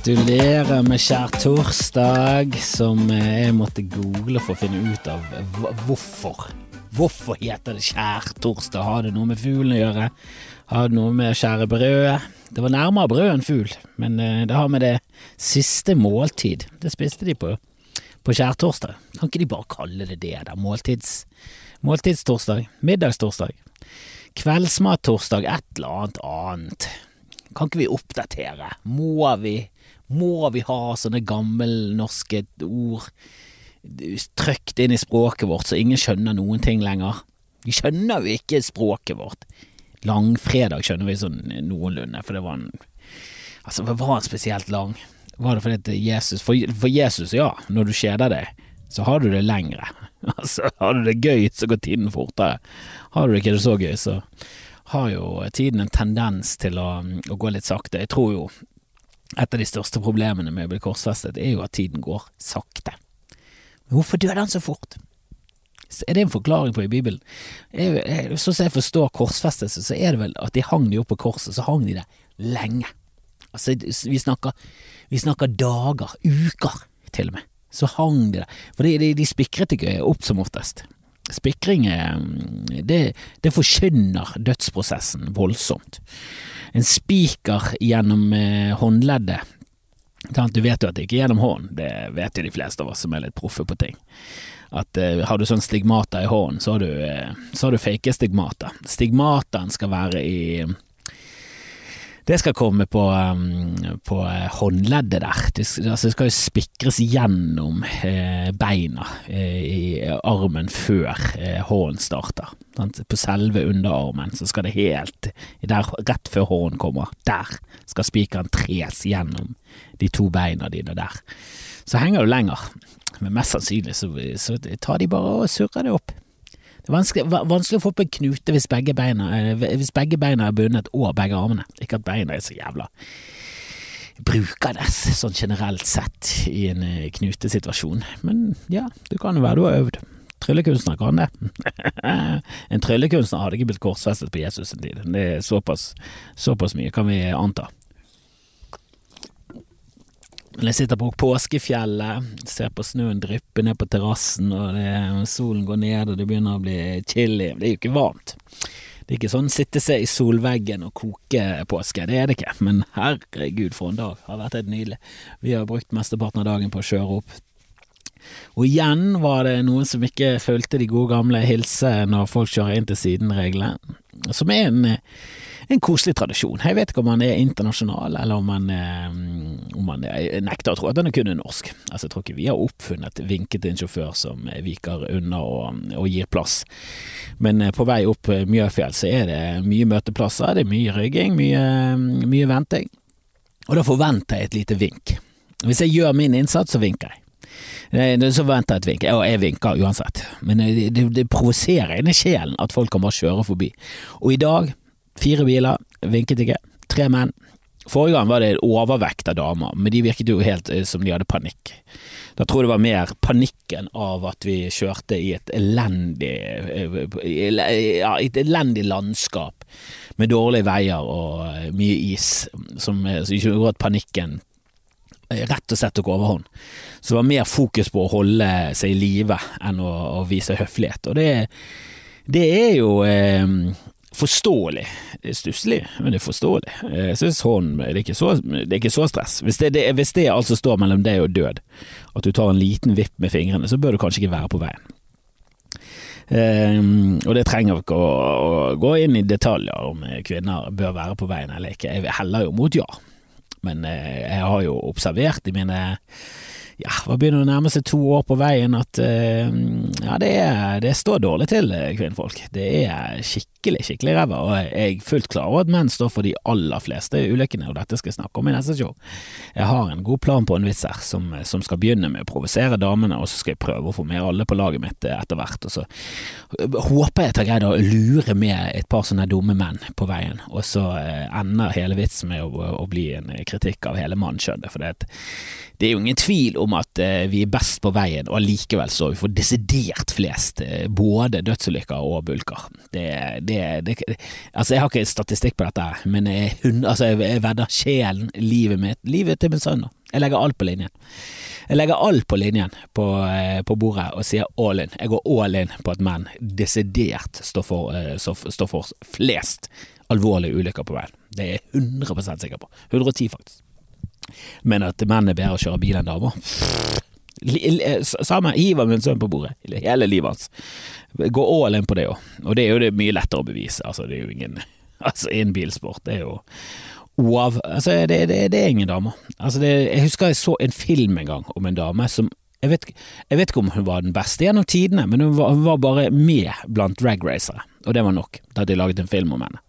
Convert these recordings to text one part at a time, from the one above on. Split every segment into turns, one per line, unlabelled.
Gratulerer med skjærtorsdag, som eh, jeg måtte google for å finne ut av hvorfor. Hvorfor heter det skjærtorsdag? Har det noe med fuglen å gjøre? Har det noe med å skjære brød? Det var nærmere brød enn fugl, men eh, det har med det siste måltid. Det spiste de på, på skjærtorsdag. Kan ikke de bare kalle det det, da? Måltids, måltidstorsdag? Middagstorsdag? Kveldsmattorsdag? Et eller annet annet. Kan ikke vi oppdatere? Må vi, må vi ha sånne gammelnorske ord trykt inn i språket vårt så ingen skjønner noen ting lenger? Vi skjønner jo ikke språket vårt. Langfredag skjønner vi sånn noenlunde, for det var en Altså, det var en spesielt lang? Var det fordi Jesus for, for Jesus, ja, når du kjeder deg, så har du det lengre. Altså, har du det gøy, så går tiden fortere. Har du det ikke så gøy, så har jo tiden en tendens til å, å gå litt sakte. Jeg tror jo et av de største problemene med å bli korsfestet er jo at tiden går sakte. Men hvorfor døde han så fort? Er det en forklaring på i Bibelen? Sånn som jeg forstår korsfestelse, så er det vel at de hang de opp på korset, så hang de der lenge. Altså, vi snakker, vi snakker dager, uker til og med. Så hang de der. For de, de, de spikret ikke opp som oftest. Spikring eh, det, det forkynner dødsprosessen voldsomt. En spiker gjennom eh, håndleddet Du vet jo at det ikke er gjennom hånden, det vet jo de fleste av oss som er litt proffe på ting. At eh, har du sånn stigmata i hånden, så har du, så har du fake stigmata. Stigmataen skal være i det skal komme på, um, på eh, håndleddet der. Det, altså, det skal jo spikres gjennom eh, beina eh, i armen før hånden starter. På selve underarmen så skal det helt der, Rett før hånden kommer, der skal spikeren tres gjennom de to beina dine der. Så henger du lenger, men mest sannsynlig så, så tar de bare og surrer det opp. Det er vanskelig, vanskelig å få på en knute hvis begge beina, eh, hvis begge beina er bundet og begge armene. Ikke at beina er så jævla brukende sånn generelt sett i en eh, knutesituasjon, men ja, det kan jo være du har øvd. Tryllekunstner kan det. en tryllekunstner hadde ikke blitt korsfestet på Jesus sin tid. Det er såpass, såpass mye kan vi anta. Jeg sitter på påskefjellet, ser på snøen dryppe ned på terrassen, og det, solen går ned og det begynner å bli chilly. Det er jo ikke varmt. Det er ikke sånn sitte seg i solveggen og koke påske, det er det ikke. Men herregud, for en dag. Det har vært helt nydelig. Vi har brukt mesteparten av dagen på å kjøre opp. Og igjen var det noen som ikke fulgte de gode gamle hilse når folk kjører inn til siden-reglene, som er en en koselig tradisjon. Jeg vet ikke om han er internasjonal, eller om han, eh, om han jeg nekter å tro at han er kun norsk. Altså, jeg tror ikke vi har oppfunnet vinket til en sjåfør som eh, viker unna og, og gir plass. Men eh, på vei opp eh, Mjøfjell så er det mye møteplasser, det er mye rygging, mye, mye venting. Og da forventer jeg et lite vink. Hvis jeg gjør min innsats, så vinker jeg. Eh, Så venter jeg et vink, og jeg vinker uansett. Men eh, det, det, det provoserer inni sjelen at folk kan bare kjøre forbi. Og i dag Fire biler, vinket ikke. Tre menn. Forrige gang var det overvekt av damer, men de virket jo helt eh, som de hadde panikk. Da tror jeg det var mer panikken av at vi kjørte i et elendig, eh, ja, et elendig landskap med dårlige veier og eh, mye is, som, eh, gjorde at panikken eh, rett og slett tok overhånd. Så det var mer fokus på å holde seg i live enn å, å vise høflighet. Og det, det er jo eh, forståelig. Stusslig, men det er forståelig. Jeg synes hånden, det, er ikke så, det er ikke så stress. Hvis det, det, hvis det altså står mellom deg og død, at du tar en liten vipp med fingrene, så bør du kanskje ikke være på veien. Um, og det trenger vi ikke å, å gå inn i detaljer om kvinner bør være på veien eller ikke. Jeg heller jo mot ja, men eh, jeg har jo observert i mine ja, hva begynner å nærme seg to år på veien at eh, ja, det, er, det står dårlig til, eh, kvinnfolk. Det er skikkelig, skikkelig ræva, og jeg er fullt klar over at menn står for de aller fleste ulykkene, og dette skal jeg snakke om i neste show. Jeg har en god plan på en vits her, som, som skal begynne med å provosere damene, og så skal jeg prøve å få med alle på laget mitt eh, etter hvert, og så håper jeg at jeg har å lure med et par sånne dumme menn på veien, og så ender hele vitsen med å, å bli en kritikk av hele mannskjønnet, for det, et- det er jo ingen tvil om om at eh, vi er best på veien, og allikevel så vi for desidert flest eh, både dødsulykker og bulker. Det, det, det, altså jeg har ikke statistikk på dette, men jeg, altså jeg, vedder sjelen, livet mitt, livet til min sønn. Jeg legger alt på linjen. Jeg legger alt på linjen på, eh, på, bordet og sier all in. Jeg går all in på at menn desidert står for, står for flest alvorlige ulykker på veien. Det er jeg 100% sikker på. 110 faktisk. Men at menn er bedre å kjøre bil enn damer Samme, hiver min sønn på bordet, hele livet hans. Gå all in på det òg, og det er jo det mye lettere å bevise. Altså, det er jo ingen Altså, innen bilsport, det er jo Wow. Altså, det, det, det, er ingen damer. Altså, det, jeg husker jeg så en film en gang om en dame som jeg vet, jeg vet, ikke om hun var den beste gjennom tidene, men hun var, hun var bare med blant dragracere, og det var nok til at de laget en film om henne.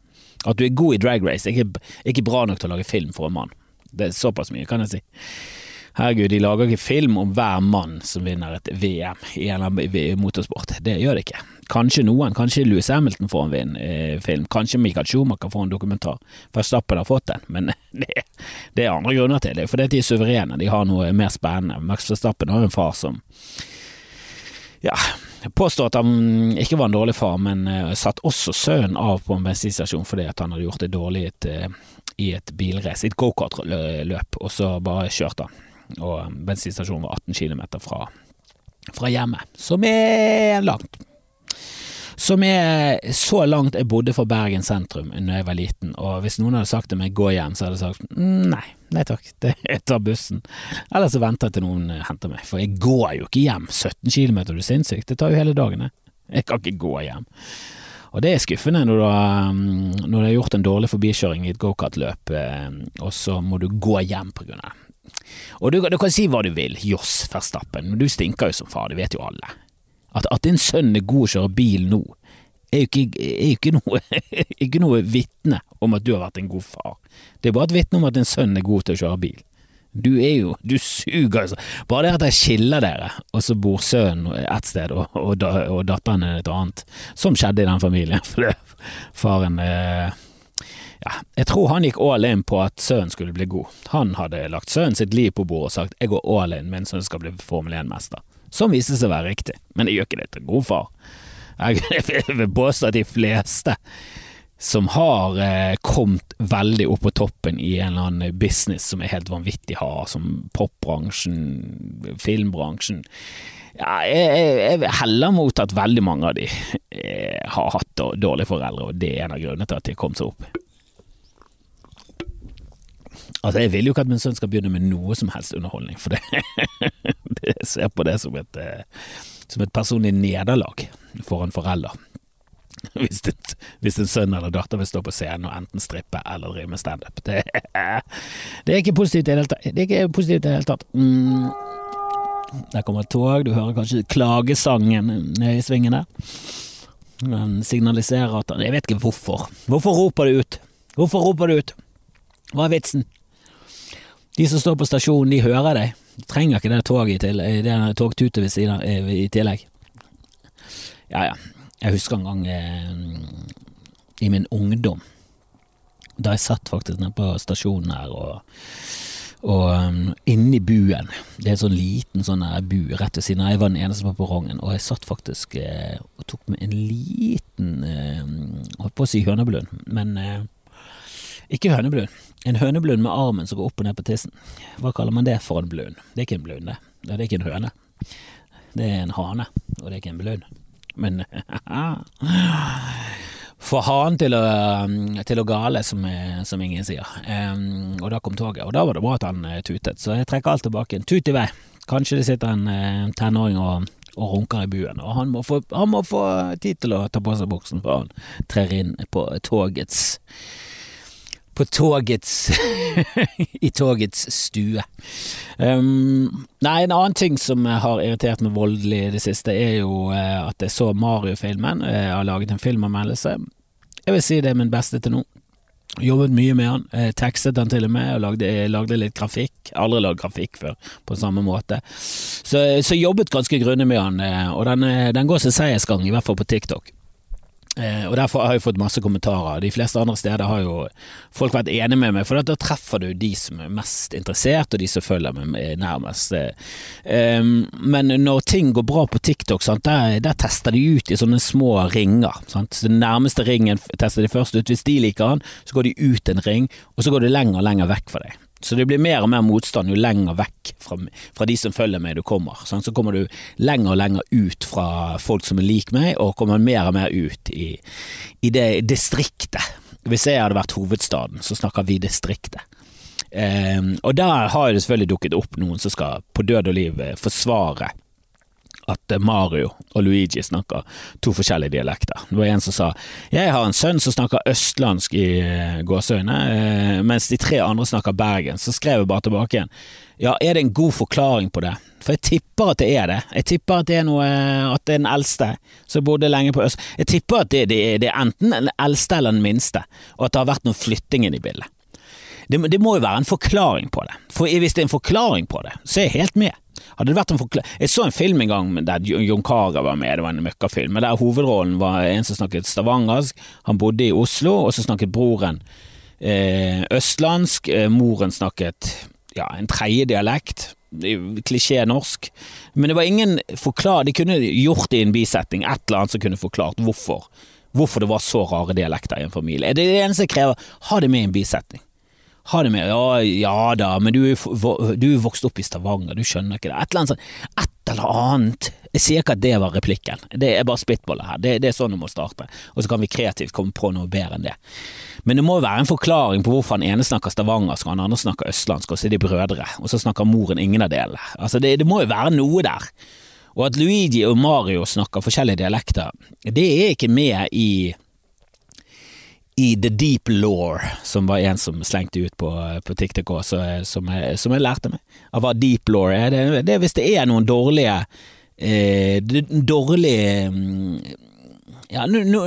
At du er god i drag race er ikke, ikke bra nok til å lage film for en mann. Det er såpass mye, kan jeg si. Herregud, de lager ikke film om hver mann som vinner et VM i motorsport. Det gjør de ikke. Kanskje noen, kanskje Louis Hamilton får en vin, eh, film, kanskje Michael Schumacher får en dokumentar. Verstappen har fått den, men det, det, er andre grunner til det. Fordi de er suverene, de har noe mer spennende. Max Verstappen har jo en far som ja, påstår at han ikke var en dårlig far, men uh, satt også sønnen av på en bensinstasjon fordi han hadde gjort det dårlig et, uh, i et bilrace, et gokartløp, og så bare kjørte han og bensinstasjonen var 18 km fra, fra hjemmet, som er langt. Som er så langt jeg bodde fra Bergen sentrum da jeg var liten, og hvis noen hadde sagt til meg gå hjem, så hadde jeg sagt mm, nei, nei takk, jeg tar bussen, eller så venter jeg til noen henter meg, for jeg går jo ikke hjem 17 km, du er sinnssyk, det tar jo hele dagen, jeg. Jeg kan ikke gå hjem. Og det er skuffende når du har, når du har gjort en dårlig forbikjøring i et gokartløp, eh, og så må du gå hjem på grunn av det. Og du, du, kan si hva du vil, Joss Verstappen, men du stinker jo som far, det vet jo alle. At, at din sønn er god å kjøre bil nå, er jo ikke, er jo ikke noe, ikke noe vitne om at du har vært en god far. Det er bare et vitne om at din sønn er god til å kjøre bil. Du er jo, du suger altså. Bare det at jeg skiller dere, og så bor sønnen ett sted og, og, og datteren et annet, som skjedde i den familien, fordi faren eh, ja, jeg tror han gikk all in på at sønnen skulle bli god. Han hadde lagt sønnen sitt liv på bordet og sagt jeg går all in, min sønn skal bli Formel 1-mester. Som viste seg å være riktig, men det gjør ikke det til god far. Jeg vil påstå at de fleste som har eh, kommet veldig opp på toppen i en eller annen business som er helt vanvittig hard, som popbransjen, filmbransjen ja, jeg, jeg, heller mot at veldig mange av de eh, har hatt dårlige foreldre, og det er en av grunnene til at de har kommet seg opp. Altså, jeg vil jo ikke at min sønn skal begynne med noe som helst underholdning, for det, det ser på det som et, eh, som et personlig nederlag for en forelder. Hvis, det, hvis en sønn eller datter vil stå på scenen og enten strippe eller drive med standup. Det, det er ikke positivt i det hele tatt. Det er ikke i det. Der kommer et tog, du hører kanskje klagesangen nede i svingen der. Den signaliserer at Jeg vet ikke hvorfor. Hvorfor roper du ut? Hvorfor roper det ut? Hva er vitsen? De som står på stasjonen, de hører deg. Du trenger ikke det toget til, det togtutet i tillegg. Ja, ja. Jeg husker en gang eh, i min ungdom, da jeg satt faktisk nede på stasjonen her og, og um, inni buen Det er en sånn liten sånn bu rett ved siden av. Jeg var den eneste på perrongen, og jeg satt faktisk eh, og tok med en liten eh, Holdt på å si høneblund, men eh, ikke høneblund. En høneblund med armen som går opp og ned på tissen. Hva kaller man det for en blund? Det er ikke en blund, det. Det er ikke en høne. Det er en hane, og det er ikke en blund. Men Få hanen til, til, å gale, som, som ingen sier. Um, og da kom toget, og da var det bra at han uh, tutet, så jeg trekker alt tilbake. Tut i vei. Kanskje det sitter en uh, tenåring og, og runker i buen, og han må, få, han må få tid til å ta på seg buksen før han trer inn på togets på togets I togets stue. Um, nei, en annen ting som har irritert meg voldelig i det siste, er jo uh, at jeg så Mario-filmen. Jeg har laget en filmanmeldelse. Jeg vil si det er min beste til nå. Jobbet mye med han, eh, tekstet han til og med, og lagde, lagde litt grafikk. Aldri lagd grafikk før på samme måte. Så, så jobbet ganske grundig med han, eh, og den, eh, den går sin seiersgang, i hvert fall på TikTok. Eh, og Derfor har jeg fått masse kommentarer. De fleste andre steder har jo folk vært enige med meg, for da treffer du de som er mest interessert, og de som følger meg nærmest. Eh, men når ting går bra på TikTok, der, tester de ut i sånne små ringer. Sant? Den nærmeste ringen tester de først ut. Hvis de liker den, så går de ut en ring, og så går de lenger og lenger vekk fra deg. Så det blir mer og mer motstand jo lenger vekk fra, fra de som følger meg du kommer. Sånn, så kommer du lenger og lenger ut fra folk som er lik meg, og kommer mer og mer ut i, i det distriktet. Hvis jeg hadde vært hovedstaden, så snakker vi distriktet. Um, og der har det selvfølgelig dukket opp noen som skal på død og liv eh, forsvare at Mario og Luigi snakker to forskjellige dialekter. Det var en som sa jeg har en sønn som snakker østlandsk i eh, gåseøyne, eh, mens de tre andre snakker bergen. Så skrev jeg bare tilbake igjen. Ja, er det en god forklaring på det? For jeg tipper at det er det. Jeg tipper at det er noe At det er den eldste som bodde lenge på øst. Jeg tipper at det, det, det er enten den eldste eller den minste, og at det har vært noe flytting i bildet. Det, det, må jo være en forklaring på det. For hvis det er en forklaring på det, så er jeg helt med. Hadde det vært en Jeg så en film en gang der Jon Carew var med, det var en møkkafilm, der hovedrollen var en som snakket stavangersk, han bodde i Oslo, og så snakket broren eh, østlandsk, eh, moren snakket ja, en tredje dialekt, klisjé-norsk, men det var ingen forklar De kunne gjort det i en bisetting, et eller annet som kunne forklart hvorfor. Hvorfor det var så rare dialekter i en familie. Det er det eneste jeg krever, ha det med i en bisetning. Ha det med ja, ja da, men du, er vokst opp i Stavanger, du skjønner ikke det. Et eller annet sånt. Et eller annet. Jeg sier ikke at det var replikken, det er bare spitballer her. Det, det, er sånn du må starte, og så kan vi kreativt komme på noe bedre enn det. Men det må jo være en forklaring på hvorfor han ene snakker stavangersk og han andre snakker østlandsk, og så er de brødre, og så snakker moren ingen av delene. Altså, det, det må jo være noe der. Og at Luigi og Mario snakker forskjellige dialekter, det er ikke med i i The Deep Law, som var en som slengte ut på, på TikTok også, som, jeg, som jeg lærte meg. Av hva Deep Law er. Det, det hvis det er noen dårlige eh, Dårlige mm, Ja, no, no,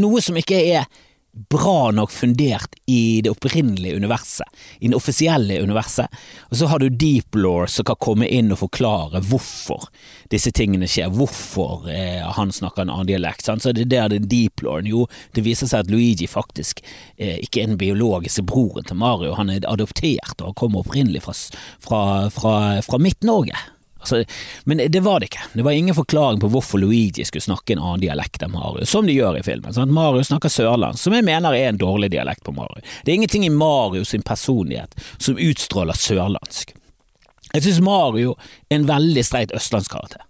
noe som ikke er bra nok fundert i det opprinnelige universet, i det offisielle universet, og så har du deep law som kan komme inn og forklare hvorfor disse tingene skjer, hvorfor eh, han snakker en annen dialekt. Sant? Så det er det deep lawen Jo, det viser seg at Luigi faktisk eh, ikke er den biologiske broren til Mario, han er adoptert og kommer opprinnelig fra, fra, fra, fra Midt-Norge. Altså, men det var det ikke. Det var ingen forklaring på hvorfor Luigi skulle snakke en annen dialekt enn Mario, som de gjør i filmen. Sånn Mario snakker sørlandsk, som jeg mener er en dårlig dialekt på Mario. Det er ingenting i Mario sin personlighet som utstråler sørlandsk. Jeg synes Mario er en veldig streit østlandskarakter.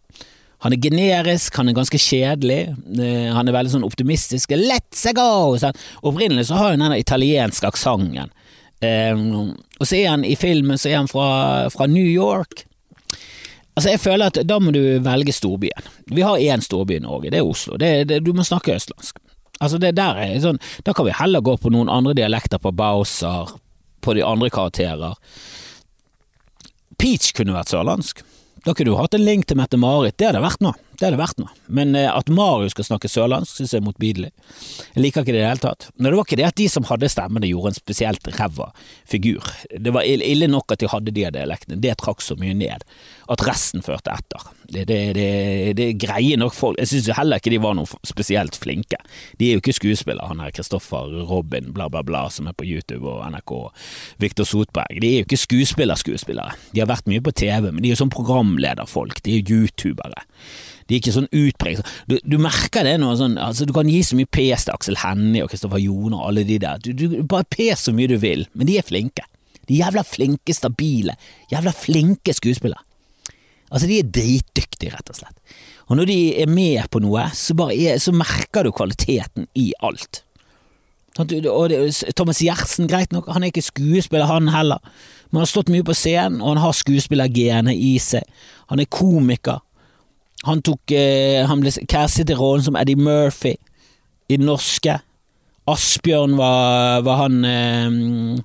Han er generisk, han er ganske kjedelig, eh, han er veldig sånn optimistisk. Let's go! Sånn. Opprinnelig så har hun denne italienske aksenten. Um, og så er han i filmen så er han fra, fra New York. Altså jeg føler at Da må du velge storbyen. Vi har én storby i Norge, det er Oslo. Det, det, du må snakke østlandsk. Altså det der er sånn, Da kan vi heller gå på noen andre dialekter på Bowser, på de andre karakterer. Peach kunne vært sørlandsk. Da kunne du hatt en link til Mette-Marit, det hadde vært noe. Det hadde vært noe. Men eh, at Mario skal snakke sørlandsk, synes jeg er motbydelig. Jeg liker ikke det i det hele tatt. Men det var ikke det at de som hadde stemmene gjorde en spesielt ræva figur. Det var ille nok at de hadde de dialektene, det trakk så mye ned. At resten førte etter. Det, det, det, det er greie nok folk. Jeg synes heller ikke de var noe spesielt flinke. De er jo ikke skuespillere, han her Kristoffer Robin bla bla bla som er på YouTube og NRK, Viktor Sotberg. De er jo ikke skuespillerskuespillere. De har vært mye på TV, men de er jo sånn programlederfolk. De er jo youtubere. De er ikke sånn utpreget. Du, du, merker det nå, sånn, altså, du kan gi så mye pes til Aksel Hennie og Kristoffer Jone og alle de der. Du, du Bare pes så mye du vil, men de er flinke. De jævla flinke, stabile, jævla flinke skuespillere. Altså, de er dritdyktige, rett og slett. Og når de er med på noe, så, er, så merker du kvaliteten i alt. Og Thomas Gjertsen, greit nok, han er ikke skuespiller, han heller, men han har stått mye på scenen, og han har skuespillergenet i seg. Han er komiker. Han tok eh, Han ble castet til rollen som Eddie Murphy i den norske. Asbjørn var, var han eh,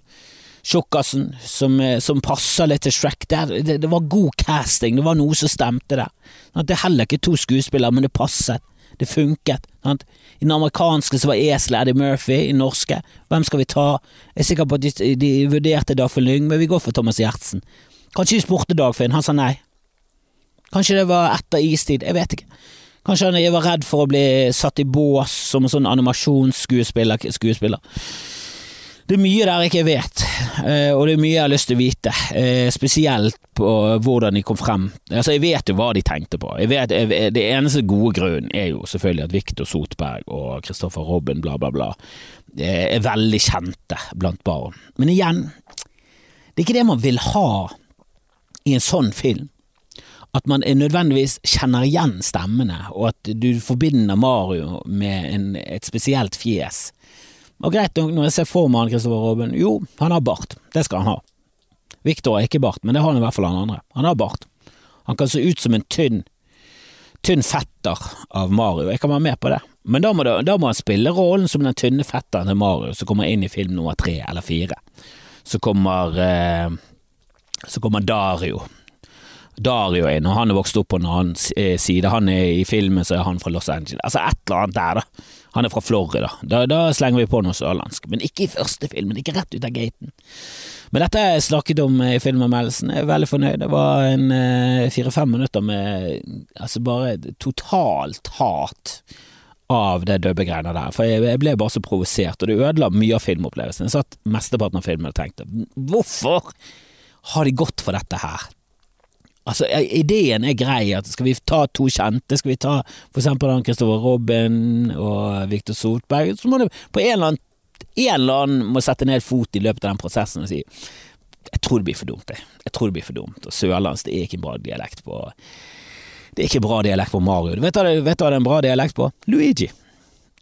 tjukkasen som, eh, som passa litt til Shrek. Det, det, det, var god casting, det var noe som stemte der. Det er heller ikke to skuespillere, men det passet. Det funket. I den amerikanske så var eselet Eddie Murphy, i den norske Hvem skal vi ta? Jeg er sikker på at de, de vurderte Dagfinn Lyng, men vi går for Thomas Gjertsen. Kanskje de spurte Dagfinn, han sa nei. Kanskje det var etter istid, jeg vet ikke. Kanskje han var redd for å bli satt i bås som en sånn animasjonsskuespiller. skuespiller. Det er mye der jeg ikke vet, eh, og det er mye jeg har lyst til å vite. Eh, spesielt på hvordan de kom frem. Altså, Jeg vet jo hva de tenkte på. Jeg vet, det eneste gode grunnen er jo selvfølgelig at Viktor Sotberg og Kristoffer Robin bla, bla, bla er veldig kjente blant barn. Men igjen, det er ikke det man vil ha i en sånn film at man nødvendigvis kjenner igjen stemmene, og at du forbinder Mario med en, et spesielt fjes. Og greit nok, når jeg ser for meg han Kristoffer Robin, jo, han har bart, det skal han ha. Victor har ikke bart, men det har han i hvert fall han andre. Han har bart. Han kan se ut som en tynn, tynn fetter av Mario, jeg kan være med på det. Men da må, det, da må han spille rollen som den tynne fetteren til Mario, som kommer inn i film nummer tre eller fire. Så kommer, eh, så kommer Dario Dario inn, og han er vokst opp på en annen eh, side. Han er I filmen så er han fra Los Angeles. Altså et eller annet der, da. Han er fra Florida. Da, da slenger vi på noe sørlandsk. Men ikke i første filmen, ikke rett ut av gaten. Men dette jeg snakket om i filmanmeldelsen. Jeg er veldig fornøyd. Det var en eh, fire-fem minutter med altså bare totalt hat av det dubbegreiene der. For jeg, jeg, ble bare så provosert, og det ødela mye av filmopplevelsen. Jeg satt mesteparten av filmen og tenkte hvorfor har de gått for dette her? Altså, ideen er grei, at skal vi ta to kjente, skal vi ta for eksempel han Kristoffer Robin og Viktor Sotberg, så må det på en eller annen en eller annen må sette ned fot i løpet av den prosessen og si jeg tror det blir for dumt, jeg. Jeg tror det blir for dumt. Og sørlandsk, det er ikke en bra dialekt på Det er ikke bra dialekt på Mario. Vet du hva det er en bra dialekt på? Luigi.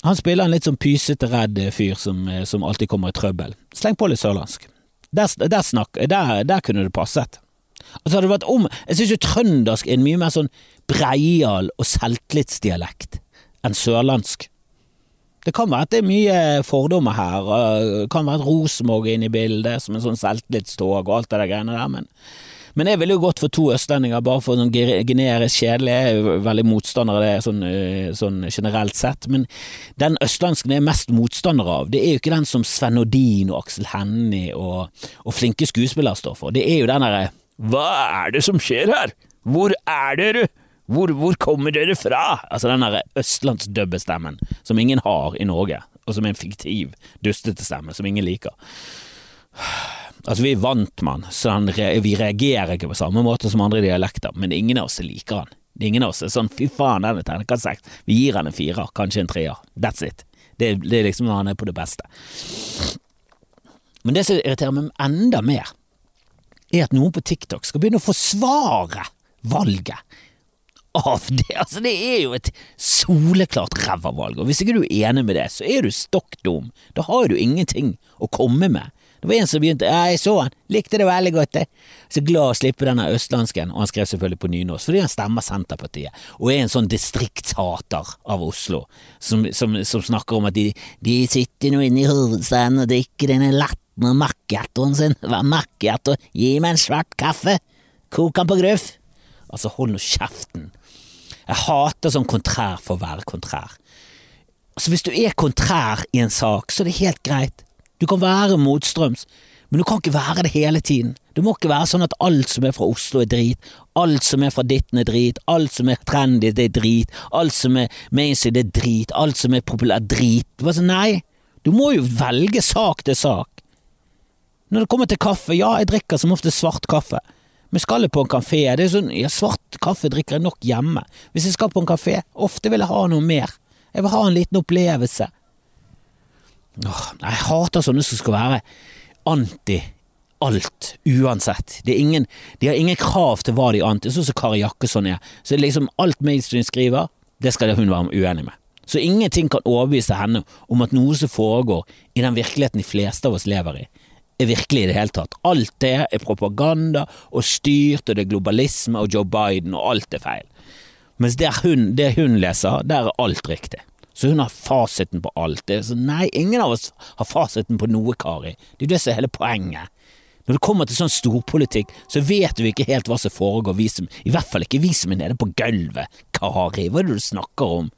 Han spiller en litt sånn pysete, redd fyr som, som alltid kommer i trøbbel. Sleng på litt sørlandsk. Der, der, snakk, der, der kunne det passet. Altså hadde det vært om Jeg syns jo trøndersk er en mye mer sånn breial og selvtillitsdialekt enn sørlandsk. Det kan være at det er mye fordommer her, det kan være et Rosenborg inne i bildet som en sånn selvtillitstog og alt det der greiene der, men men jeg ville jo gått for to østlendinger, bare for sånn generisk kjedelig. Jeg er veldig motstander av det sånn, øh, sånn, generelt sett, men den østlandsken jeg er mest motstander av, det er jo ikke den som Sven Nordin og Aksel Hennie og, og flinke skuespillere står for. Det er jo den derre hva er det som skjer her? Hvor er dere? Hvor, hvor kommer dere fra? Altså den derre østlandsdubbestemmen som ingen har i Norge, og som er en fiktiv, dustete stemme som ingen liker. Altså, vi er vant med så vi reagerer ikke på samme måte som andre dialekter, men ingen av oss liker han. Ingen av oss er sånn fy faen, den er terningkast. Vi gir han en firer, kanskje en treer. That's it. Det, det er liksom når han er på det beste. Men det som irriterer meg enda mer, er at noen på TikTok skal begynne å forsvare valget av det. Altså, det er jo et soleklart ræva valg, og hvis ikke du er enig med det, så er du stokk dum. Da har du ingenting å komme med. Det var en som begynte ja, jeg så han, likte det veldig godt, jeg. Så glad å slippe denne østlandsken, og han skrev selvfølgelig på nynorsk, fordi han stemmer Senterpartiet, og er en sånn distriktshater av Oslo, som, som, som snakker om at de, de sitter nå inne i hovedstaden og drikker denne latt macchiatoen sin. Hva macchiato? Gi meg en svart kaffe! Kok den på gruff! Altså, hold nå kjeften. Jeg hater sånn kontrær for å være kontrær. Altså, hvis du er kontrær i en sak, så er det helt greit. Du kan være motstrøms, men du kan ikke være det hele tiden. Det må ikke være sånn at alt som er fra Oslo er drit, alt som er fra ditten er drit, alt som er trendy det er drit, alt som er mainstream det er drit, alt som er populært drit. Sånn, nei, du må jo velge sak til sak. Når det kommer til kaffe, ja, jeg drikker som ofte svart kaffe. Men skal jeg på en kafé, det er sånn, ja, svart kaffe drikker jeg nok hjemme. Hvis jeg skal på en kafé, ofte vil jeg ha noe mer. Jeg vil ha en liten opplevelse. Åh, jeg hater sånne som skal være anti alt, uansett. Ingen, de har ingen krav til hva de anti, sånn som Kari Jakkesson er. Så liksom alt mainstream skriver, det skal hun være uenig med. Så ingenting kan overbevise henne om at noe som foregår i den virkeligheten de fleste av oss lever i, er virkelig i det hele tatt. Alt det er propaganda og styrt, og det er globalisme og Joe Biden, og alt er feil. Mens det hun, det hun leser, der er alt riktig. Så hun har fasiten på alt. Så, nei, ingen av oss har fasiten på noe, Kari. Det er jo det som er hele poenget. Når det kommer til sånn storpolitikk, så vet vi ikke helt hva som foregår, som, i hvert fall ikke vi som er nede på gulvet. Kari, hva er det du snakker om?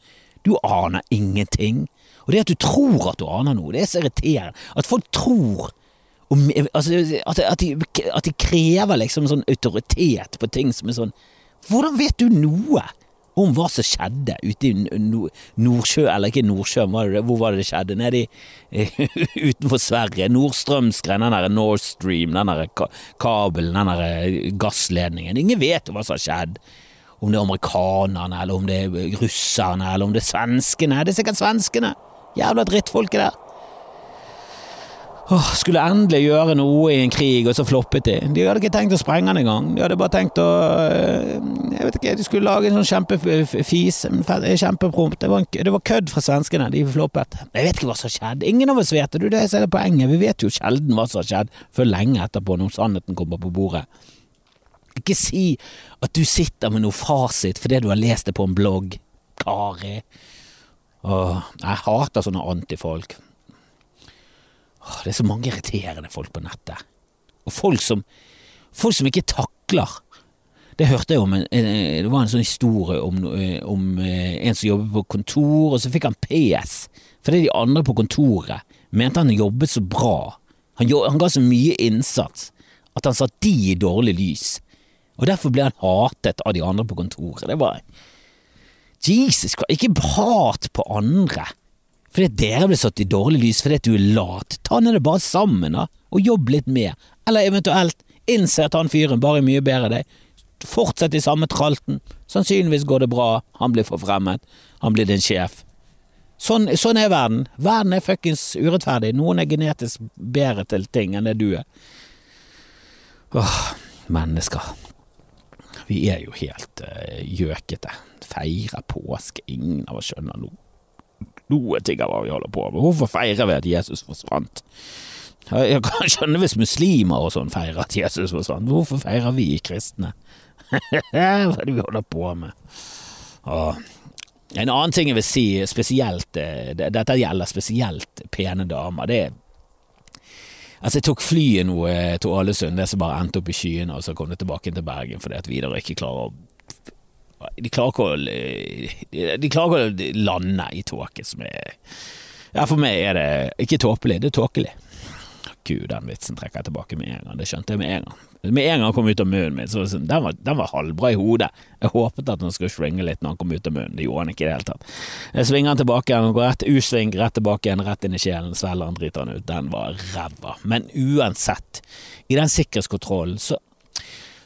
Du aner ingenting. Og det at du tror at du aner noe, det er så irriterende. At folk tror og, altså, at, at, de, at, de, krever liksom sånn autoritet på ting som er sånn Hvordan vet du noe om hva som skjedde ute i Nordsjø, eller ikke Nordsjøen, hvor var det det skjedde? Nede utenfor Sverige. Nordstrømsgren, den derre Nord Stream, den der kabelen, den der gassledningen. Ingen vet hva som har skjedd. Om det er amerikanerne, eller om det er russerne, eller om det er svenskene. Det er sikkert svenskene! Jævla drittfolket der. Åh, skulle endelig gjøre noe i en krig, og så floppet de. De hadde ikke tenkt å sprenge den engang. De hadde bare tenkt å øh, Jeg vet ikke, de skulle lage en sånn kjempefis. Kjempeprompt. Det, det var kødd fra svenskene. De floppet. Jeg vet ikke hva som skjedde. Ingen av oss vet det. Det er poenget. Vi vet jo sjelden hva som har skjedd, før lenge etterpå, når sannheten kommer på bordet. Ikke si at du sitter med noe fasit fordi du har lest det på en blogg. Kari. Åh, jeg hater sånne antifolk. Det er så mange irriterende folk på nettet. Og folk som, folk som ikke takler. Det hørte jeg om, det var en sånn historie om, om, eh, en som jobbet på kontor, og så fikk han PS fordi de andre på kontoret mente han jobbet så bra. Han, han ga så mye innsats at han satt de i dårlig lys. Og derfor ble han hatet av de andre på kontoret. Det var Jesus Christ, ikke hat på andre. Fordi dere blir satt i dårlig lys fordi du er lat. Ta ned det bare sammen, da, og jobb litt mer. Eller eventuelt innse at han fyren bare er mye bedre enn deg. Fortsett i samme tralten. Sannsynligvis går det bra, han blir forfremmet, han blir din sjef. Sånn, sånn er verden. Verden er fuckings urettferdig. Noen er genetisk bedre til ting enn det du er. Åh, mennesker. Vi er jo helt uh, gjøkete. Feirer påske. Ingen av oss skjønner noe noe ting av hva vi holder på med. Hvorfor feirer vi at Jesus forsvant? Jeg kan skjønne hvis muslimer og sånn feirer at Jesus forsvant. Hvorfor feirer vi kristne? hva er det vi holder på med? Åh. En annen ting jeg vil si spesielt, eh, dette gjelder spesielt pene damer, det er Altså, jeg tok flyet nå eh, til Ålesund, det som bare endte opp i skyene, og så kom det tilbake til Bergen fordi at Vidar ikke klarer å de klarer ikke å De klarer ikke å lande i tåke som er Ja, for meg er det ikke tåpelig, det er tåkelig. Gud, den vitsen trekker jeg tilbake med en gang. Det skjønte jeg med en gang. Med en gang han kom ut av munnen min, så sånn, den, var, den var halvbra i hodet. Jeg håpet at han skulle svinge litt når han kom ut av munnen, det gjorde han ikke i det hele tatt. Jeg svinger han tilbake igjen, går rett U-sving, rett tilbake igjen, rett inn i kjelen, svelger han, driter han ut. Den var ræva. Men uansett, i den sikkerhetskontrollen så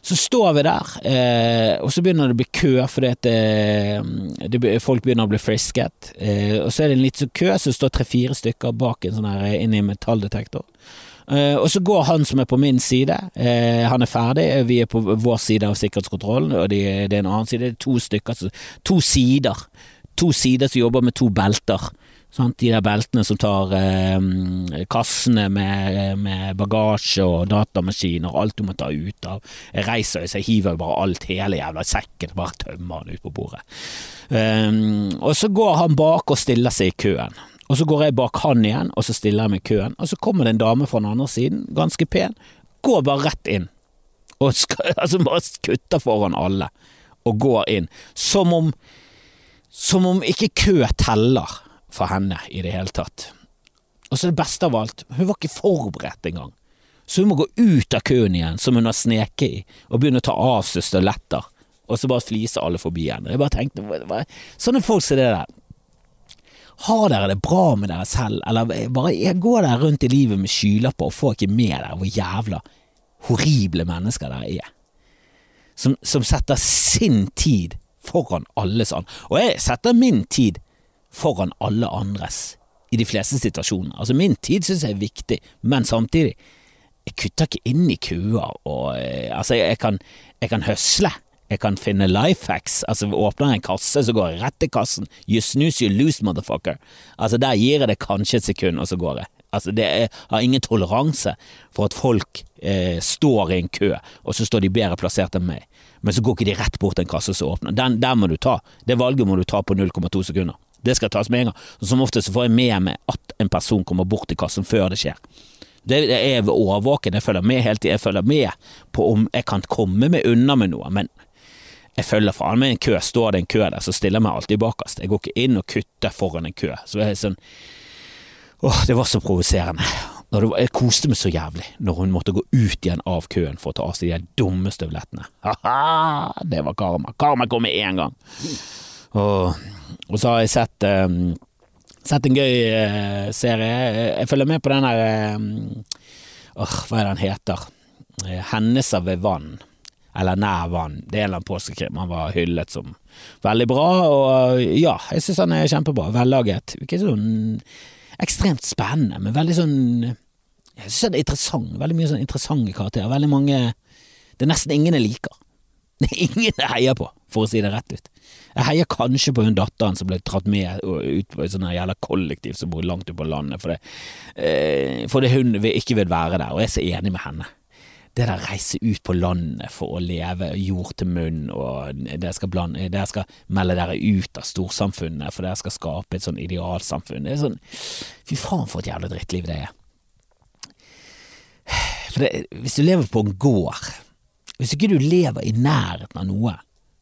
så står vi der, eh, og så begynner det å bli kø fordi at det, det, folk begynner å bli frisket. Eh, og så er det en liten kø, så står tre-fire stykker bak en sånn her inni inne i metalldetektor. Eh, og så går han som er på min side, eh, han er ferdig, vi er på vår side av sikkerhetskontrollen, og det, det er en annen side. Det er to stykker, to sider. To sider som jobber med to belter. Sant? De der beltene som tar eh, kassene med, med, bagasje og datamaskiner og alt du må ta ut av. Jeg reiser så jeg hiver jo bare alt, hele jævla sekken, bare tømmer den ut på bordet. Um, og så går han bak og stiller seg i køen. Og så går jeg bak han igjen, og så stiller jeg meg i køen. Og så kommer det en dame fra den andre siden, ganske pen, går bare rett inn. Og skal, altså bare kutter foran alle, og går inn. Som om Som om ikke kø teller for henne i det hele tatt. Og så det beste av alt, hun var ikke forberedt engang. Så hun må gå ut av køen igjen, som hun har sneket i, og begynne å ta av seg støletter, og så bare fliser alle forbi henne. Jeg bare tenkte, hva, sånne folk som det der. Har dere det bra med dere selv, eller bare går dere rundt i livet med skylapper og får ikke med dere hvor jævla horrible mennesker dere er? Som, som setter sin tid foran alles annen. Og jeg setter min tid foran alle andres i de fleste situasjoner. Altså Min tid synes jeg er viktig, men samtidig, jeg kutter ikke inn i køer og eh, Altså, jeg, jeg, kan, jeg kan høsle. Jeg kan finne life hacks. Altså, åpner jeg en kasse, så går jeg rett til kassen. You snooze, you lose, motherfucker. Altså, der gir jeg det kanskje et sekund, og så går jeg. Altså, det er, har ingen toleranse for at folk eh, står i en kø, og så står de bedre plassert enn meg. Men så går ikke de rett bort til en kasse som åpner. Den, den må du ta. Det valget må du ta på 0,2 sekunder. Det skal tas med en gang. Som oftest får jeg med meg at en person kommer bort til kassen før det skjer. Det er årvåken, jeg følger med hele tiden. Jeg følger med på om jeg kan komme meg unna med noe, men jeg følger faen meg en kø. Står det en kø der, så stiller jeg meg alltid bakerst. Jeg går ikke inn og kutter foran en kø. Så jeg er sånn Åh, det var så provoserende. Jeg koste meg så jævlig når hun måtte gå ut igjen av køen for å ta av seg de dumme støvlettene. Ha-ha! Det var karma. Karma kom med en gang. Og, og så har jeg sett, um, sett en gøy uh, serie. Jeg følger med på den der um, oh, hva er den heter? Hendelser ved vann. Eller Nær vann. Det er en eller annen påskekrim. Han var hyllet som veldig bra, og ja, jeg syns han er kjempebra. Vellaget. Ikke sånn ekstremt spennende, men veldig sånn Jeg syns det er interessant. Veldig mye sånn interessante karakterer. Veldig mange Det er nesten ingen jeg liker. Det er ingen jeg heier på, for å si det rett ut. Jeg heier kanskje på hun datteren som ble dratt med ut på et sånt jævla kollektiv som bor langt ute på landet, fordi, eh, fordi hun ikke vil være der, og jeg er så enig med henne det der reise ut på landet for å leve jord til munn, og dere skal, blande, dere skal melde dere ut av storsamfunnet for dere skal skape et sånn idealsamfunn. Det er sånn Fy faen, for et jævla drittliv det er. For det, hvis du lever på en gård, hvis ikke du lever i nærheten av noe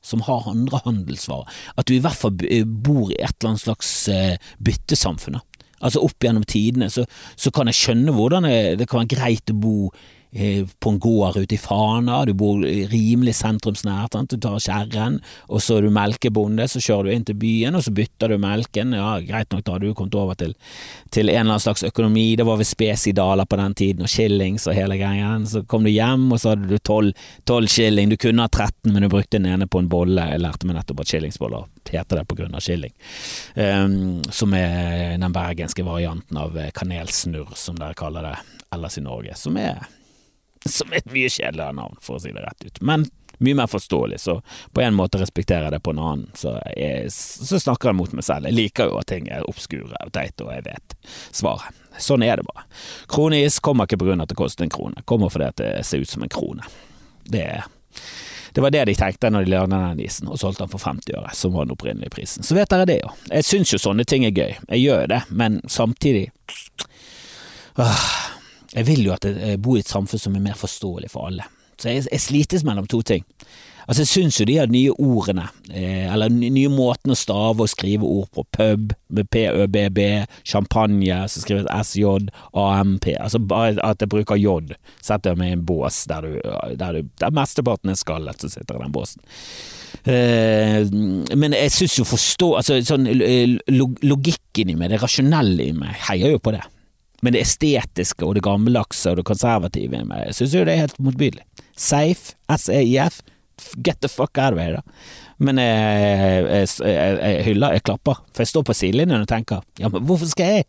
som har andre handelsvarer, at du i hvert fall bor i et eller annet slags eh, byttesamfunn, altså opp gjennom tidene, så, så kan jeg skjønne hvordan det, det kan være greit å bo Eh, på en gård ute i Fana, du bor rimelig sentrumsnært, sant? du tar kjerren, og så er du melkebonde, så kjører du inn til byen, og så bytter du melken, ja greit nok, da hadde du kommet over til, til en eller annen slags økonomi, det var vel spesidaler på den tiden, og shillings og hele greien, så kom du hjem, og så hadde du tolv shilling, du kunne ha 13, men du brukte den ene på en bolle, jeg lærte meg nettopp at shillingsboller heter det på grunn av shilling, um, som er den bergenske varianten av kanelsnurr, som dere kaller det ellers i Norge, som er som er et mye kjedeligere navn, for å si det rett ut. Men mye mer forståelig, så på en måte respekterer jeg det på en annen. Så, jeg, så snakker jeg mot meg selv. Jeg liker jo at ting er obskure og teite, og jeg vet svaret. Sånn er det bare. Kroneis kommer ikke på grunn av at det koster en krone, kommer fordi at det ser ut som en krone. Det, det var det de tenkte når de lagde den isen, og solgte den for 50 øre, som var den opprinnelige prisen. Så vet dere det, jo. Jeg syns jo sånne ting er gøy. Jeg gjør det, men samtidig øh, jeg vil jo at jeg bor i et samfunn som er mer forståelig for alle. Så jeg, jeg slites mellom to ting. Altså Jeg syns jo de her nye ordene, eh, eller nye måten å stave og skrive ord på, pub med p-ø-b-b, champagne som skrives s-j-a-m-p, altså bare at jeg bruker j, setter meg i en bås der, du, der, du, der mesteparten er skallet som sitter i den båsen. Eh, men jeg syns jo forstå, altså sånn eh, logikken i meg, det rasjonelle i meg, heier jo på det. Men det estetiske og det gammeldagse og det konservative i meg, syns jo det er helt motbydelig. Safe, S-E-I-F, get the fuck out of here, da. Men jeg, jeg, jeg, jeg, hyller, jeg klapper, for jeg står på sidelinjen og tenker ja, men hvorfor skal jeg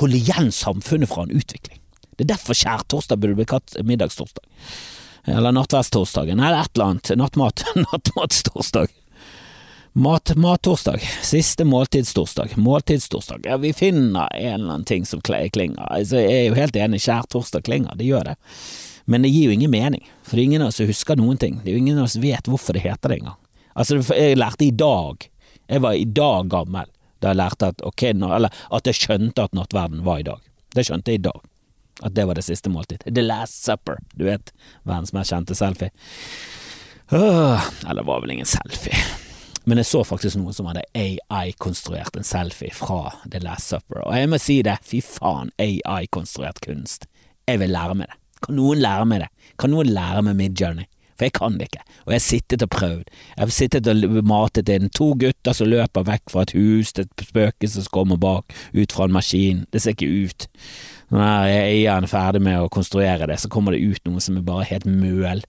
holde igjen samfunnet fra en utvikling? Det er derfor skjærtorsdag burde bli kalt middagstorsdag. Eller nattverdstorsdagen, eller et eller annet. Nattmat. Nattmatstorsdag. Mat, Mattorsdag. Siste måltidstorsdag. Måltidstorsdag. Ja, vi finner en eller annen ting som klinger. Altså, jeg er jo helt enig, skjærtorsdag klinger, det gjør det. Men det gir jo ingen mening, for ingen av oss husker noen ting. Det er jo ingen av oss vet hvorfor det heter det engang. Altså, jeg lærte i dag, jeg var i dag gammel da jeg lærte at ok, eller at jeg skjønte at nattverden var i dag. Det skjønte jeg i dag. At det var det siste måltid. The Last Supper, du vet, verdens mest kjente selfie. Åh, eller var vel ingen selfie. Men jeg så faktisk noen som hadde AI-konstruert en selfie fra The Last Supper, og jeg må si det, fy faen, AI-konstruert kunst. Jeg vil lære meg det. Kan noen lære meg det? Kan noen lære meg Midjourney? For jeg kan det ikke, og jeg har sittet og prøvd. Jeg har sittet og matet inn to gutter som løper vekk fra et hus, det er et spøkelse som kommer bak, ut fra en maskin. Det ser ikke ut. Når eieren er ferdig med å konstruere det, så kommer det ut noe som er bare helt møl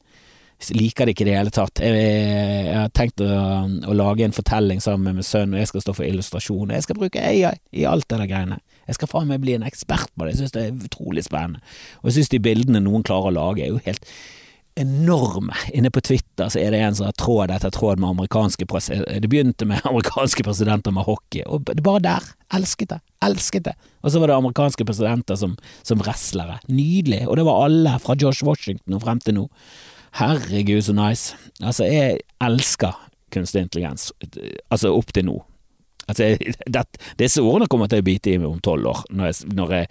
liker det ikke i det hele tatt. Jeg, jeg, har tenkt å, å, lage en fortelling sammen med min sønn, og jeg skal stå for illustrasjon. Jeg skal bruke AI i alt det der greiene. Jeg skal faen meg bli en ekspert på det, jeg synes det er utrolig spennende. Og jeg synes de bildene noen klarer å lage er jo helt enorme. Inne på Twitter så er det en som har tråd etter tråd med amerikanske presidenter. Det begynte med amerikanske presidenter med hockey, og det bare der. Elsket det. Elsket det. Og så var det amerikanske presidenter som, som wrestlere. Nydelig. Og det var alle, fra Josh Washington og frem til nå. Herregud, så nice. Altså, jeg elsker kunstig intelligens, altså opp til nå. Altså, det, disse ordene kommer til å bite i meg om tolv år, når jeg, når, jeg,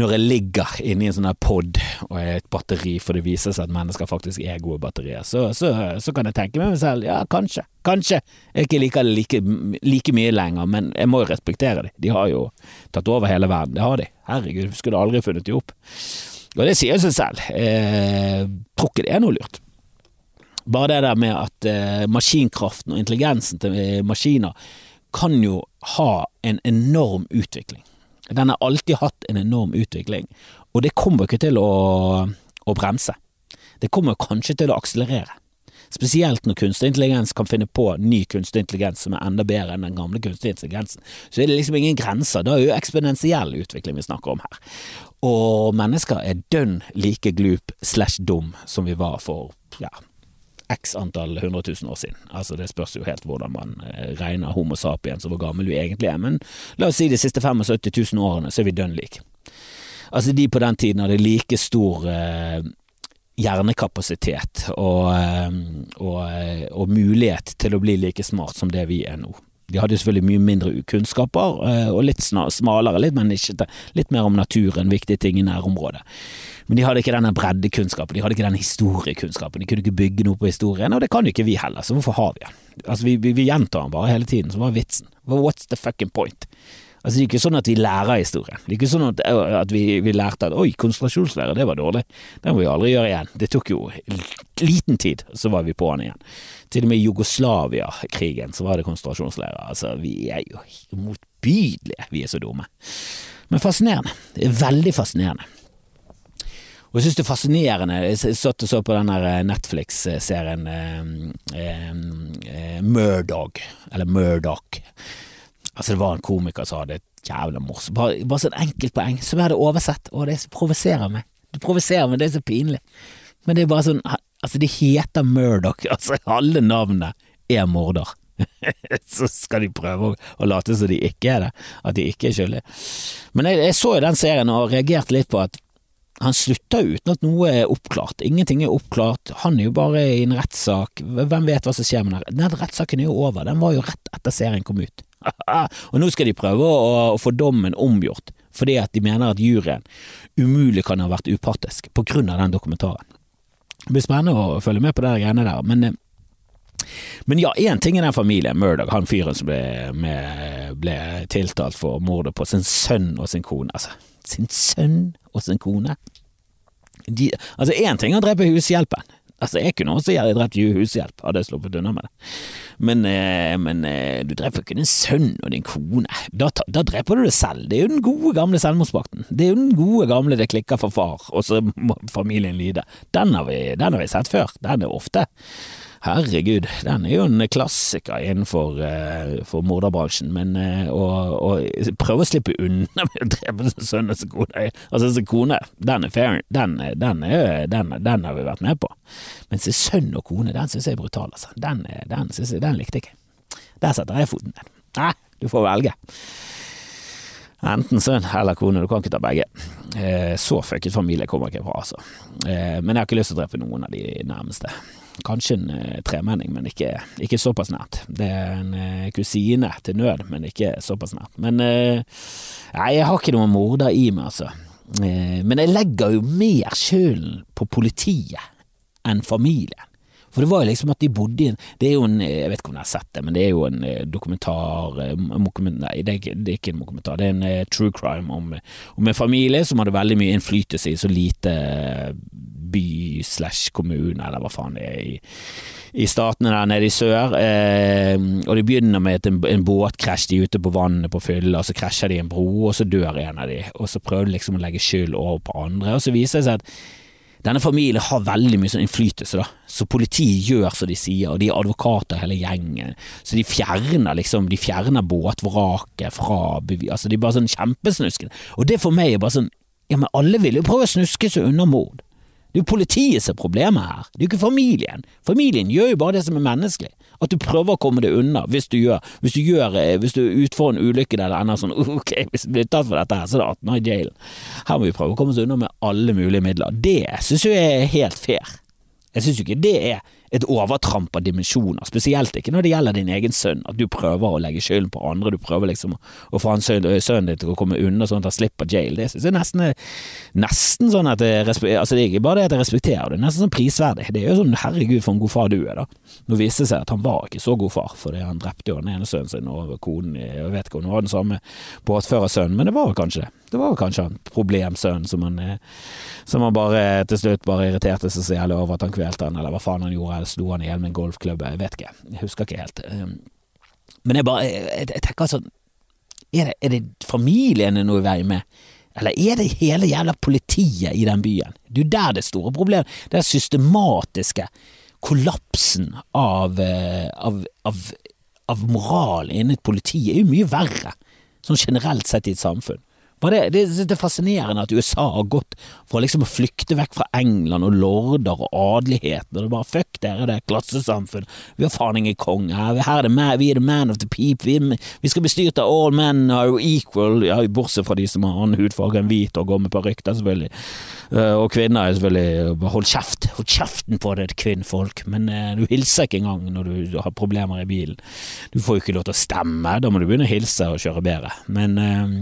når jeg, ligger inni en sånn pod og er et batteri, for det viser seg at mennesker faktisk er gode batterier, så, så, så kan jeg tenke med meg selv, ja, kanskje, kanskje. Jeg ikke liker det like, like, mye lenger, men jeg må jo respektere dem. De har jo tatt over hele verden, det har de. Herregud, skulle aldri funnet de opp. Og det sier seg selv. Eh, tror ikke det er noe lurt. Bare det der med at eh, maskinkraften og intelligensen til eh, maskiner kan jo ha en enorm utvikling. Den har alltid hatt en enorm utvikling, og det kommer ikke til å, å bremse. Det kommer kanskje til å akselerere. Spesielt når kunstig intelligens kan finne på ny kunstig intelligens som er enda bedre enn den gamle kunstig intelligensen. Så er det liksom ingen grenser. Da er jo eksponentiell utvikling vi snakker om her. Og mennesker er dønn like glup slash dum som vi var for ja, x antall hundre tusen år siden. Altså Det spørs jo helt hvordan man eh, regner Homo sapiens og hvor gammel vi egentlig er, men la oss si de siste 75 000 årene så er vi dønn like. Altså De på den tiden hadde like stor eh, hjernekapasitet og, eh, og, eh, og, mulighet til å bli like smart som det vi er nå. De hadde selvfølgelig mye mindre kunnskaper, eh, og litt smalere, litt, men ikke, litt mer om naturen, viktige ting i nærområdet. Men de hadde ikke denne breddekunnskapen, de hadde ikke den historiekunnskapen, de kunne ikke bygge noe på historien, og det kan jo ikke vi heller, så hvorfor har vi den? Altså, vi, vi, vi gjentar den bare hele tiden, så hva er vitsen? What's the fucking point? Altså, det er ikke sånn at vi lærer historien. Det er ikke sånn at, at vi, vi, lærte at oi, konsentrasjonslære, det var dårlig. Det må vi aldri gjøre igjen. Det tok jo liten tid, så var vi på den igjen. Til og med i Jugoslavia-krigen så var det konsentrasjonslære. Altså, vi er jo motbydelige, vi er så dumme. Men fascinerende. Det er veldig fascinerende. Og jeg synes det er fascinerende, jeg satt og så på den Netflix-serien eh, eh, eh, Murdoch, eller Murdoch. Altså, det var en komiker som hadde et jævla morsomt Bare, bare sånn et enkelt poeng som jeg hadde oversett, og det provoserer meg. Det provoserer meg, det er så pinlig. Men det er bare sånn Altså, det heter Murdoch, altså alle navnene er morder. så skal de prøve å, å, late som de ikke er det, at de ikke er skyldige. Men jeg, jeg så jo den serien og reagerte litt på at han slutter uten at noe er oppklart. Ingenting er oppklart. Han er jo bare i en rettssak. Hvem vet hva som skjer med den? Den rettssaken er jo over. Den var jo rett etter serien kom ut. og nå skal de prøve å, å, få dommen omgjort, fordi at de mener at juryen umulig kan ha vært upartisk på grunn av den dokumentaren. Det blir spennende å følge med på de greiene der, men, eh, men ja, én ting i den familien, Murdoch, han fyren som ble, med, ble, tiltalt for mordet på sin sønn og sin kone. Altså, sin sønn og sin kone? De, altså, én ting er å drepe hushjelpen. Altså, jeg kunne også drept hushjelp, hadde jeg sluppet unna med det. Men, eh, men eh, du dreper ikke din sønn og din kone. Da, da, dreper du deg selv. Det er jo den gode gamle selvmordspakten. Det er jo den gode gamle det klikker for far, og så må familien lide. Den har vi, den har vi sett før. Den er ofte. Herregud, den er jo en klassiker innenfor uh, morderbransjen, men uh, å, å, prøve å slippe unna med å drepe sin sønn og sin kone Altså, sin kone, den er fair, den, den, den, den, har vi vært med på. Men sin sønn og kone, den synes jeg er brutal, altså. Den, jeg, den likte jeg ikke. Der setter jeg foten ned. Nei, du får velge. Enten sønn eller kone, du kan ikke ta begge. Eh, så fucket familie kommer ikke fra, altså. Eh, men jeg har ikke lyst til å drepe noen av de nærmeste. Kanskje en uh, tremenning, men ikke, ikke, såpass nært. Det er en uh, kusine til nød, men ikke såpass nært. Men uh, nei, jeg har ikke noen morder i meg, altså. men jeg legger jo mer skylden på politiet enn familien. For det var jo liksom at de bodde i en Det er jo en Jeg vet ikke om dere har sett det, men det er jo en dokumentar Nei, det er ikke en dokumentar. Det er en true crime om, om, en familie som hadde veldig mye innflytelse i så lite by slash kommune, eller hva faen det er, i, i statene der nede i sør. Eh, og det begynner med et, en, en båtkrasj, de er ute på vannet på fylla, så krasjer de en bro, og så dør en av de. Og så prøver de liksom å legge skyld over på andre, og så viser det seg at denne familien har veldig mye sånn innflytelse, da. Så politiet gjør som de sier, og de er advokater hele gjengen. Så de fjerner liksom, de fjerner båtvraket fra bevis Altså, de er bare sånn kjempesnuskende. Og det for meg er bare sånn Ja, men alle vil jo prøve å snuske seg unna mord. Det er jo politiet som er problemet her, det er jo ikke familien. Familien gjør jo bare det som er menneskelig. At du prøver å komme deg unna hvis du gjør Hvis du, gjør, eh, hvis du utfor en ulykke der det ender sånn ok, hvis vi blir tatt for dette her, så er det 18 år i jailen. Her må vi prøve å komme oss unna med alle mulige midler. Det synes jeg er helt fair. Jeg synes jo ikke det er et overtramp av dimensjoner, spesielt ikke når det gjelder din egen sønn, at du prøver å legge skylden på andre, du prøver liksom å få han sønnen din til å komme unna sånn at han slipper jail. Det synes jeg nesten, nesten sånn at jeg altså det er ikke bare det at jeg respekterer det, er nesten sånn prisverdig. Det er jo sånn herregud for en god far du er, da. Nå viste det seg at han var ikke så god far, fordi han drepte jo den ene sønnen sin og konen, jeg vet ikke om det var den samme båtførersønnen, men det var kanskje det. Det var kanskje en problemsønn som han, som han bare til slutt bare irriterte seg så jævlig over at han kvelte han, eller hva faen han gjorde eller slo han i hjel med en golfklubb, jeg vet ikke, jeg husker ikke helt. Um, men jeg bare, jeg, jeg tenker altså, er det, er det familien er noe i vei med? Eller er det hele jævla politiet i den byen? Det er jo der det store problemet Den systematiske kollapsen av, eh, av, av, av moral innen et politi er jo mye verre, sånn generelt sett i et samfunn. Det, det, det, er fascinerende at USA har gått fra liksom å flykte vekk fra England og lorder og adeligheten, og det er bare fuck dere, det er klassesamfunn, vi har faen ingen konge her, er vi er the man of the people, vi, vi skal bli styrt av all men are equal, ja, bortsett fra de som har annen hudfarge enn hvit og går med parykk, selvfølgelig, uh, og kvinner er selvfølgelig hold kjeft, hold kjeften på det, kvinnfolk, men uh, du hilser ikke engang når du har problemer i bilen, du får jo ikke lov til å stemme, da må du begynne å hilse og kjøre bedre, men uh,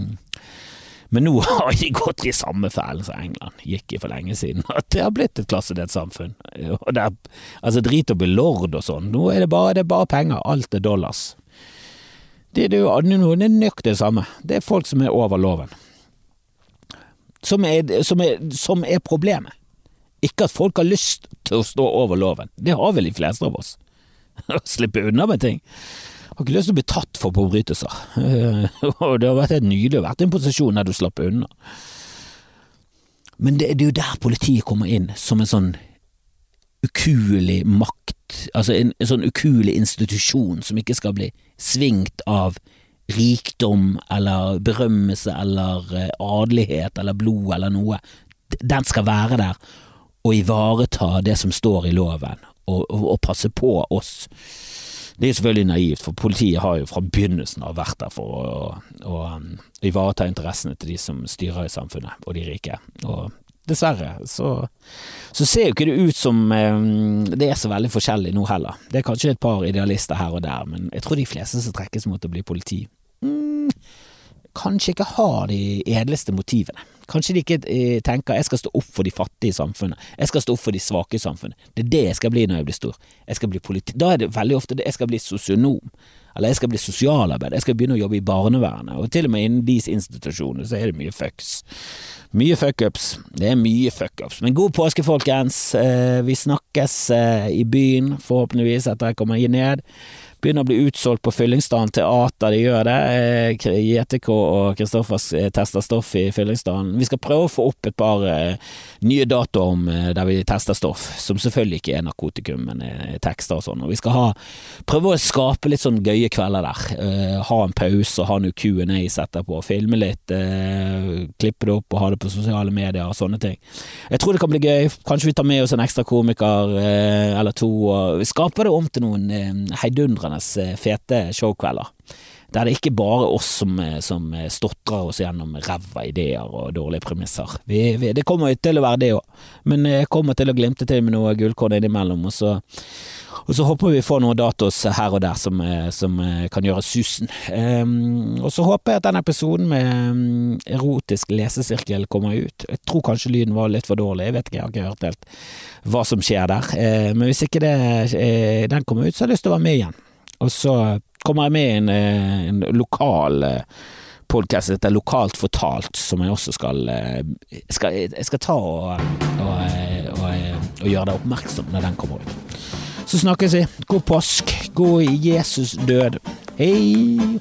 men nå har de gått i samme fellen som England gikk i for lenge siden. At det har blitt et klassedelt samfunn. Og det er, altså Drit å bli lord og sånn. Nå er det bare, det er bare penger. Alt er dollars. Det, det, det, det er nøyaktig det samme. Det er folk som er over loven. Som er, som, er, som er problemet. Ikke at folk har lyst til å stå over loven. Det har vel de fleste av oss. Å slippe unna med ting har ikke lyst til å bli tatt for forbrytelser. Og det har vært helt nydelig å være i en posisjon der du slapp unna. Men det, det er jo der politiet kommer inn, som en sånn ukuelig makt, altså en, en sånn ukuelig institusjon som ikke skal bli svingt av rikdom eller berømmelse eller eh, adelighet eller blod eller noe. Den skal være der og ivareta det som står i loven, og, og, og passe på oss det er selvfølgelig naivt, for politiet har jo fra begynnelsen av vært der for å, å, å um, ivareta interessene til de som styrer i samfunnet, og de rike. Og dessverre så, så ser jo ikke det ut som um, det er så veldig forskjellig nå heller. Det er kanskje et par idealister her og der, men jeg tror de fleste som trekkes mot å bli politi, kanskje ikke har de edleste motivene. Kanskje de ikke eh, tenker jeg skal stå opp for de fattige i samfunnet, jeg skal stå opp for de svake i samfunnet. Det er det jeg skal bli når jeg blir stor. Jeg skal bli politi da er det veldig ofte det jeg skal bli sosionom, eller jeg skal bli sosialarbeider, jeg skal begynne å jobbe i barnevernet, og til og med innen disse institusjonene så er det mye fucks. Mye fuckups. Det er mye fuckups. Men god påske, folkens. Eh, vi snakkes eh, i byen, forhåpentligvis, etter jeg kommer ned. Begynner å bli utsolgt på Fyllingsdalen teater, de gjør det. Eh, JTK og Kristoffer eh, tester stoff i Fyllingsdalen. Vi skal prøve å få opp et par eh, nye datoer om der vi tester stoff, som selvfølgelig ikke er narkotikum, men tekster og sånn. Og vi skal ha, prøve å skape litt sånn gøye kvelder der. Ha en pause og ha noe Q&As etterpå. Filme litt, klippe det opp og ha det på sosiale medier og sånne ting. Jeg tror det kan bli gøy. Kanskje vi tar med oss en ekstra komiker eller to. og skaper det om til noen heidundrende glimrende eh, fete showkvelder. Der det ikke bare er oss som, eh, som eh, stotrer oss gjennom ræva ideer og dårlige premisser. Vi, vi, det kommer jo til å være det òg, men jeg kommer til å glimte til med noe gullkorn innimellom. Og så, og så håper vi får noen datos her og der som, som kan gjøre susen. Um, og så håper jeg at den episoden med um, erotisk lesesirkel kommer ut. Jeg tror kanskje lyden var litt for dårlig, jeg vet ikke, jeg har ikke hørt helt hva som skjer der. Uh, men hvis ikke det, uh, den kommer ut, så har jeg lyst til å være med igjen. Og så kommer jeg med i en, eh, en lokal eh, podkast heter Lokalt fortalt, som jeg også skal, eh, skal Jeg skal ta og, og, og, og gjøre deg oppmerksom når den kommer ut. Så snakkes vi. God påsk. God Jesus død. Hei!